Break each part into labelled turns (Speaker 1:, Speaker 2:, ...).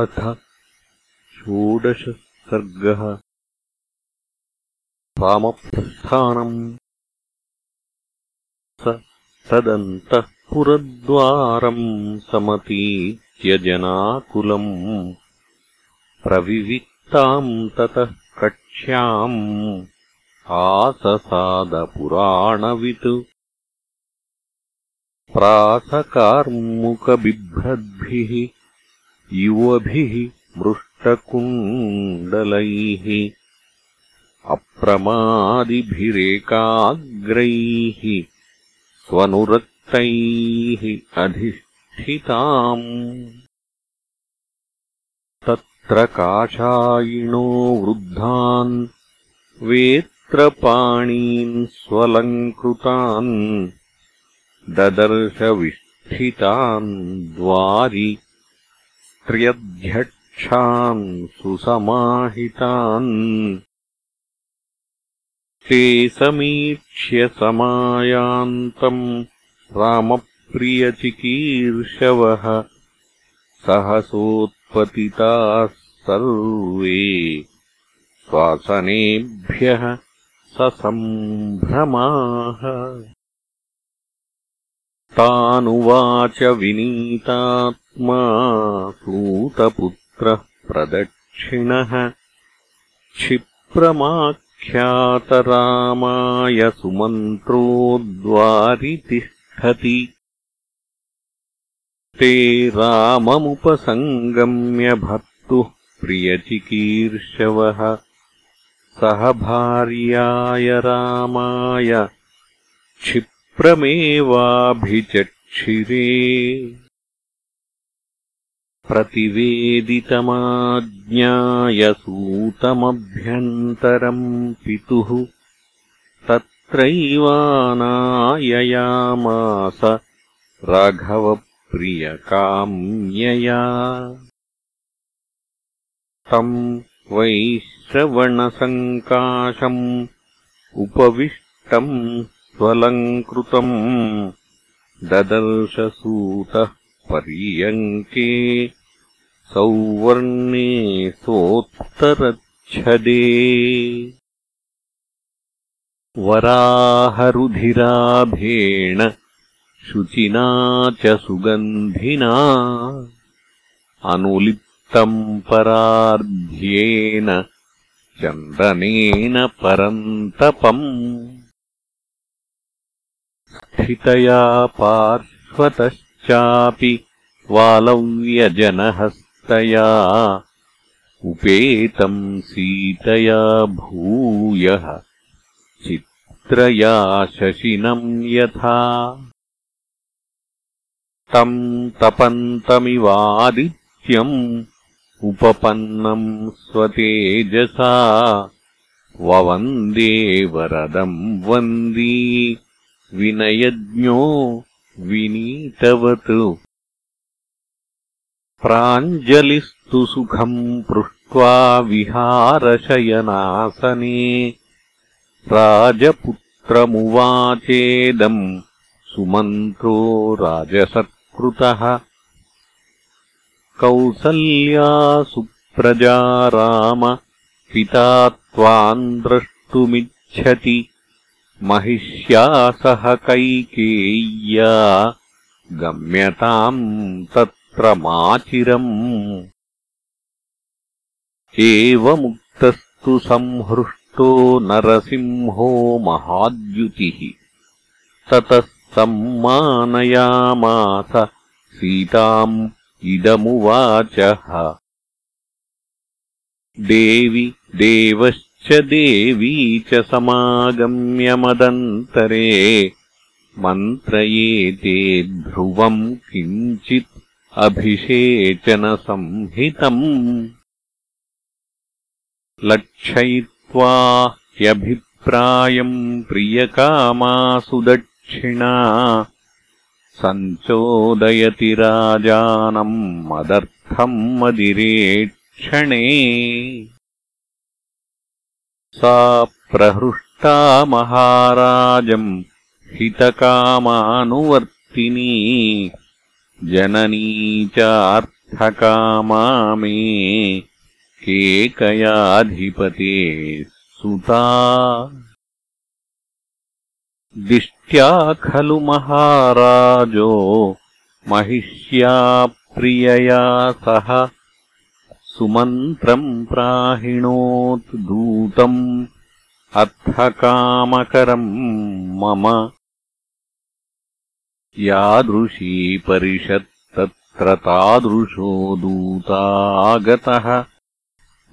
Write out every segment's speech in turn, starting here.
Speaker 1: अथ षोडश सर्गः वामप्रस्थानम्। स तदन्तः पुरद्वारम् समतीत्यजनाकुलम् प्रविविक्ताम् ततः कक्ष्याम्। आससादपुराणवित्। प्रासकार्मुकबिभ्रद्भिः युवभिः मृष्टकुण्डलैः अप्रमादिभिरेकाग्रैः स्वनुरक्तैः अधिष्ठिताम् तत्र काषायिणो वृद्धान् वेत्रपाणीन् स्वलङ्कृतान् ददर्शविष्ठितान् द्वारि त्र्यध्यक्षान् सुसमाहितान्। ते समीक्ष्य समायान्तम् रामप्रियचिकीर्षवः सहसोत्पतिताः सर्वे। स्वासनेभ्यः ससम्भ्रमाः। तानुवाच विनीतात्मा सूतपुत्रः प्रदक्षिणः। क्षिप्रमाख्यातरामाय सुमन्त्रोद्वारि तिष्ठति ते राममुपसङ्गम्य भर्तुः प्रियचिकीर्षवः। सह भार्याय रामाय क्षिप् प्रमेवाभिचक्षिरे प्रतिवेदितमाज्ञायसूतमभ्यन्तरम् पितुः तत्रैवानाययामास राघवप्रियकाम्यया। तम् वैश्रवणसङ्काशम् उपविष्टम् स्वलङ्कृतम् ददर्शसूतः पर्यङ्के सौवर्णे सोत्तरच्छदे वराहरुधिराभेण शुचिना च सुगन्धिना अनुलिप्तम् परार्ध्येन चन्दनेन परन्तपम्। स्थितया पार्श्वतश्चापि वालव्यजनहस्तया उपेतम् सीतया भूयः चित्रया शशिनम् यथा। तम् तपन्तमिवादित्यम् उपपन्नम् स्वतेजसा। ववन्दे वरदम् वन्दी। विनयज्ञो विनीतवत् प्राञ्जलिस्तु सुखम् पृष्ट्वा विहारशयनासने राजपुत्रमुवाचेदम् सुमन्त्रो राजसत्कृतः। कौसल्या सुप्रजा राम पिता त्वाम् द्रष्टुमिच्छति महिष्या सह कैकेय्या गम्यताम् तत्र माचिरम् एवमुक्तस्तु संहृष्टो नरसिंहो महाद्युतिः। ततः सम्मानयामास सीताम् इदमुवाचः। देवि देवश्च देवी च समागम्यमदन्तरे मन्त्रयेते ध्रुवम् किञ्चित् अभिषेचनसंहितम् लक्षयित्वा ह्यभिप्रायम् प्रियकामासु दक्षिणा सञ्चोदयति राजानम् मदर्थम् मदिरेक्षणे सा प्रहृष्टा महाराजम् हितकामानुवर्तिनी जननी अर्थकामा मे केकयाधिपते सुता। दिष्ट्या खलु महाराजो महिष्या प्रियया सह। सुमन्त्रम् प्राहिणोत् दूतम् अर्थकामकरम् मम यादृशी परिषत्तत्र तादृशो दूतागतः।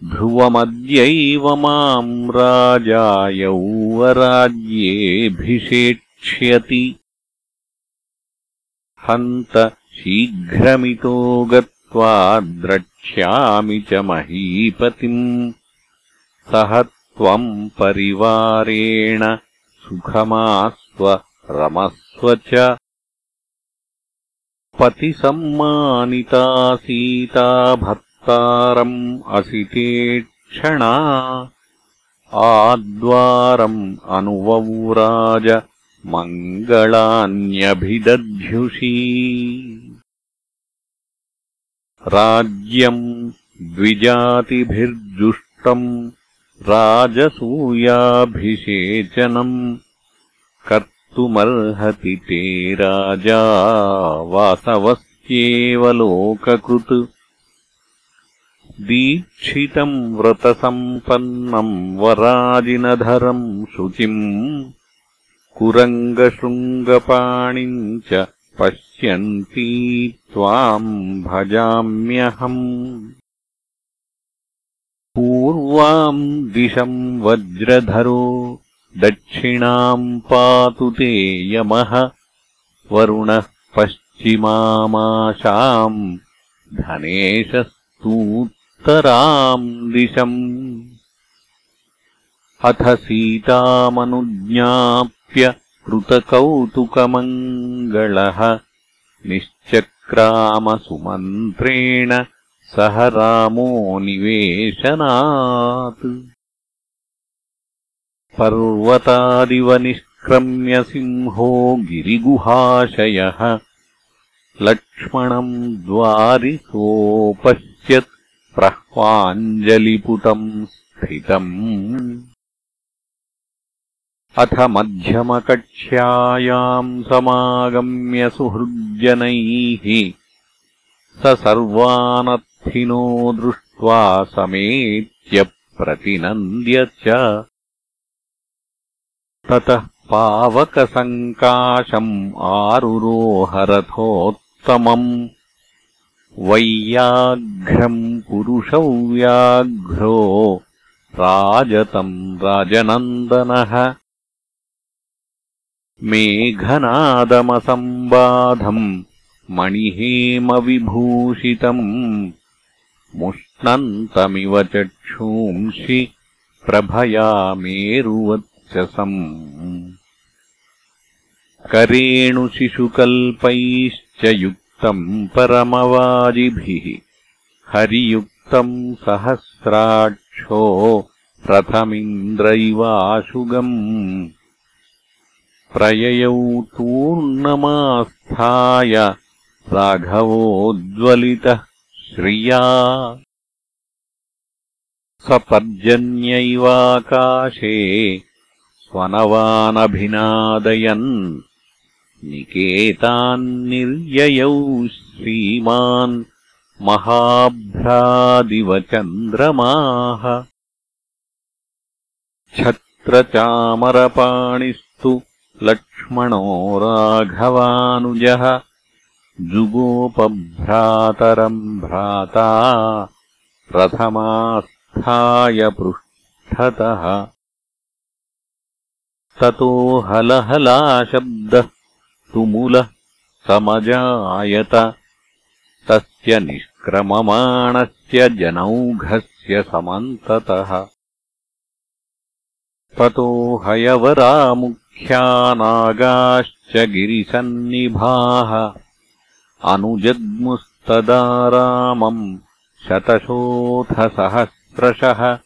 Speaker 1: ध्रुवमद्यैव माम् राजा यौवराज्येऽभिषेक्ष्यति हन्त शीघ्रमितो गत्वा द्रक्ष्यामि च महीपतिम्। सह त्वम् परिवारेण सुखमास्व रमस्व च पतिसम्मानिता सीता भर्तारम् असिते क्षणा आद्वारम् अनुवौराज मङ्गलान्यभिदध्युषी। राज्यम् द्विजातिभिर्जुष्टम् राजसूयाभिषेचनम् कर्तुमर्हति ते राजा वासवस्त्येव लोककृत्। दीक्षितम् व्रतसम्पन्नम् वराजिनधरम् शुचिम् कुरङ्गशृङ्गपाणिम् च पश्यन्ती त्वाम् भजाम्यहम्। पूर्वाम् दिशम् वज्रधरो दक्षिणाम् पातु ते यमः वरुणः पश्चिमामाशाम् धनेशस्तूत्तराम् दिशम्। अथ सीतामनुज्ञाप्य कृतकौतुकमङ्गलः निश्चक्रामसुमन्त्रेण सह रामो निवेशनात् पर्वतादिव निष्क्रम्य सिंहो गिरिगुहाशयः। लक्ष्मणम् द्वारिसोपश्यत् प्रह्वाञ्जलिपुटम् स्थितम्। अथ मध्यमकक्ष्यायाम् समागम्य सुहृज्जनैः स सर्वानर्थिनो दृष्ट्वा समेत्य प्रतिनन्द्य च ततः पावकसङ्काशम् आरुरोहरथोत्तमम् वैयाघ्रम् पुरुषौ व्याघ्रो राजतम् राजनन्दनः मेघनादमसम्बाधम् मणिहेमविभूषितम् मुष्णन्तमिव चक्षूंषि प्रभया मेरुवत्ससम् करेणुशिशुकल्पैश्च युक्तम् परमवाजिभिः। हरियुक्तम् सहस्राक्षो रथमिन्द्र इवाशुगम् प्रययौ तूर्णमास्थाय राघवोज्ज्वलितः श्रिया। सपर्जन्यैवाकाशे स्वनवानभिनादयन् निकेतान्निर्ययौ श्रीमान् महाभ्रादिव चन्द्रमाः छत्रचामरपाणिस्तु लक्ष्मणो राघवानुजः जुगोपभ्रातरम् भ्राता रथमास्थाय पृष्ठतः ततो हलहलाशब्दः तुमुलः समजायत। तस्य निष्क्रममाणस्य जनौघस्य समन्ततः। ततो हयवरामुख्या नागाश्च गिरिसन्निभाः। अनुजग्मुस्तदा रामम् शतशोथसहस्रशः।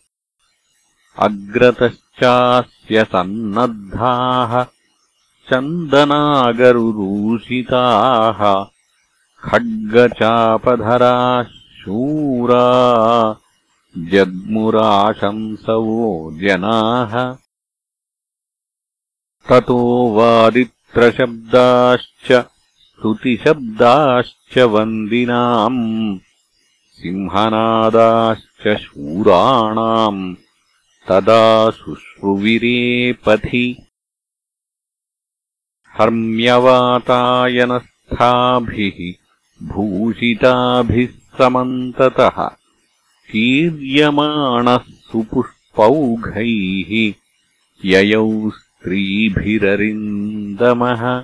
Speaker 1: अग्रतश्चास्य सन्नद्धाः चन्दनागरुरूषिताः खड्गचापधराः शूरा जग्मुराशंसवो जनाः। ततो वादित्रशब्दाश्च स्तुतिशब्दाश्च वन्दिनाम् सिंहनादाश्च शूराणाम् तदा शुश्रुविरेपथि। हर्म्यवातायनस्थाभिः भूषिताभिः समन्ततः। कीर्यमाणः सुपुष्पौघैः ययौ स्त्रीभिररिन्दमः।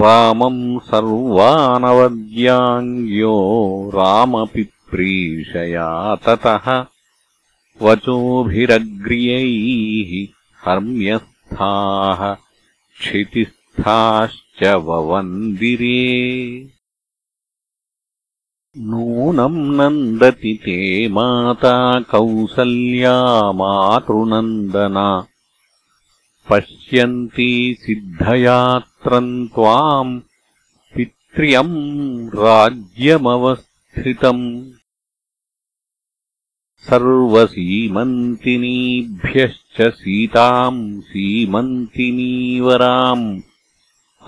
Speaker 1: रामम् सर्वानवद्याङ्ग्यो रामपिप्रीषया ततः वचोभिरग्र्यैः हर्म्यस्थाः क्षितिस्थाश्च ववन्दिरे। नूनम् नन्दति ते माता कौसल्या मातृनन्दना। पश्यन्ती सिद्धयात्रम् त्वाम् पित्र्यम् राज्यमवस्थितम् सर्वसीमन्तिनीभ्यश्च सीताम् सीमन्तिनीवराम्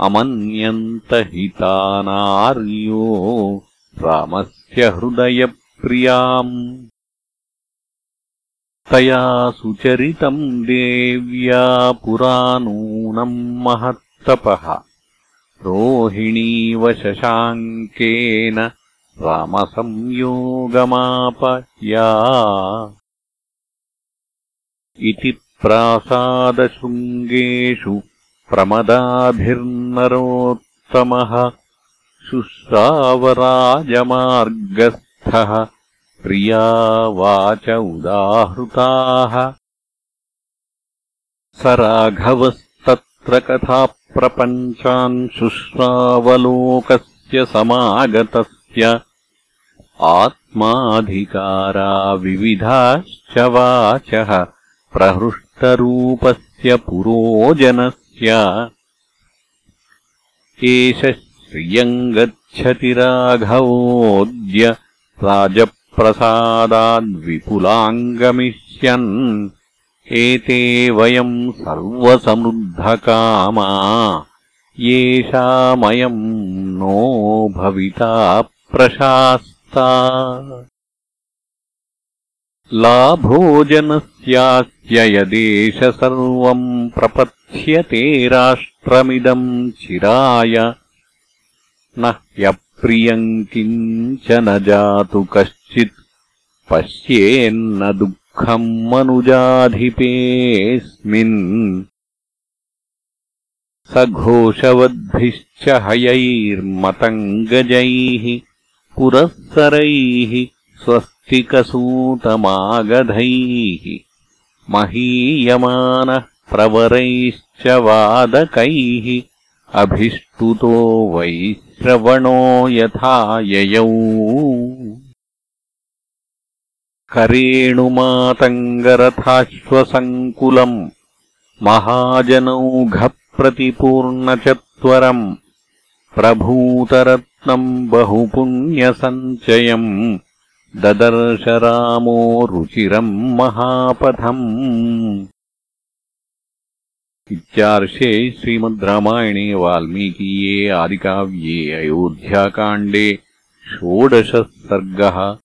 Speaker 1: अमन्यन्तहितानार्यो रामस्य हृदयप्रियाम् तया सुचरितम् देव्या पुरा नूनम् महत्तपः रोहिणीव शशाङ्केन रामसंयोगमापया इति प्रासादशृङ्गेषु प्रमदाभिर्नरोत्तमः शुश्रावराजमार्गस्थः प्रिया वाच उदाहृताः। स राघवस्तत्र कथाप्रपञ्चान् शुश्रावलोकस्य समागतस्य आत्माधिकारा विविधाश्च वाचः प्रहृष्टरूपस्य पुरोजनस्य। एष श्रियम् गच्छति राघवोऽद्य राजप्रसादाद्विपुलाङ्गमिष्यन्। एते वयम् सर्वसमृद्धकामा। येषामयम् नो भविता प्रशास्ता लाभोजनस्यास्य यदेश सर्वम् प्रपथ्यते राष्ट्रमिदम् चिराय न ह्यप्रियम् किञ्च न जातु कश्चित् पश्येन्न दुःखम् मनुजाधिपेऽस्मिन्। स घोषवद्भिश्च हयैर्मतम् गजैः पुरःसरैः स्वस्तिकसूतमागधैः महीयमानः प्रवरैश्च वादकैः अभिष्टुतो वैश्रवणो यथा ययौ। करेणुमातङ्गरथाश्वसङ्कुलम् महाजनौघप्रतिपूर्णचत्वरम् प्रभूतरत्नम् बहुपुण्यसञ्चयम् ददर्श रामो रुचिरम् महापथम्। इत्यार्षे श्रीमद् रामायणे वाल्मीकीये आदिकाव्ये अयोध्याकाण्डे षोडशः सर्गः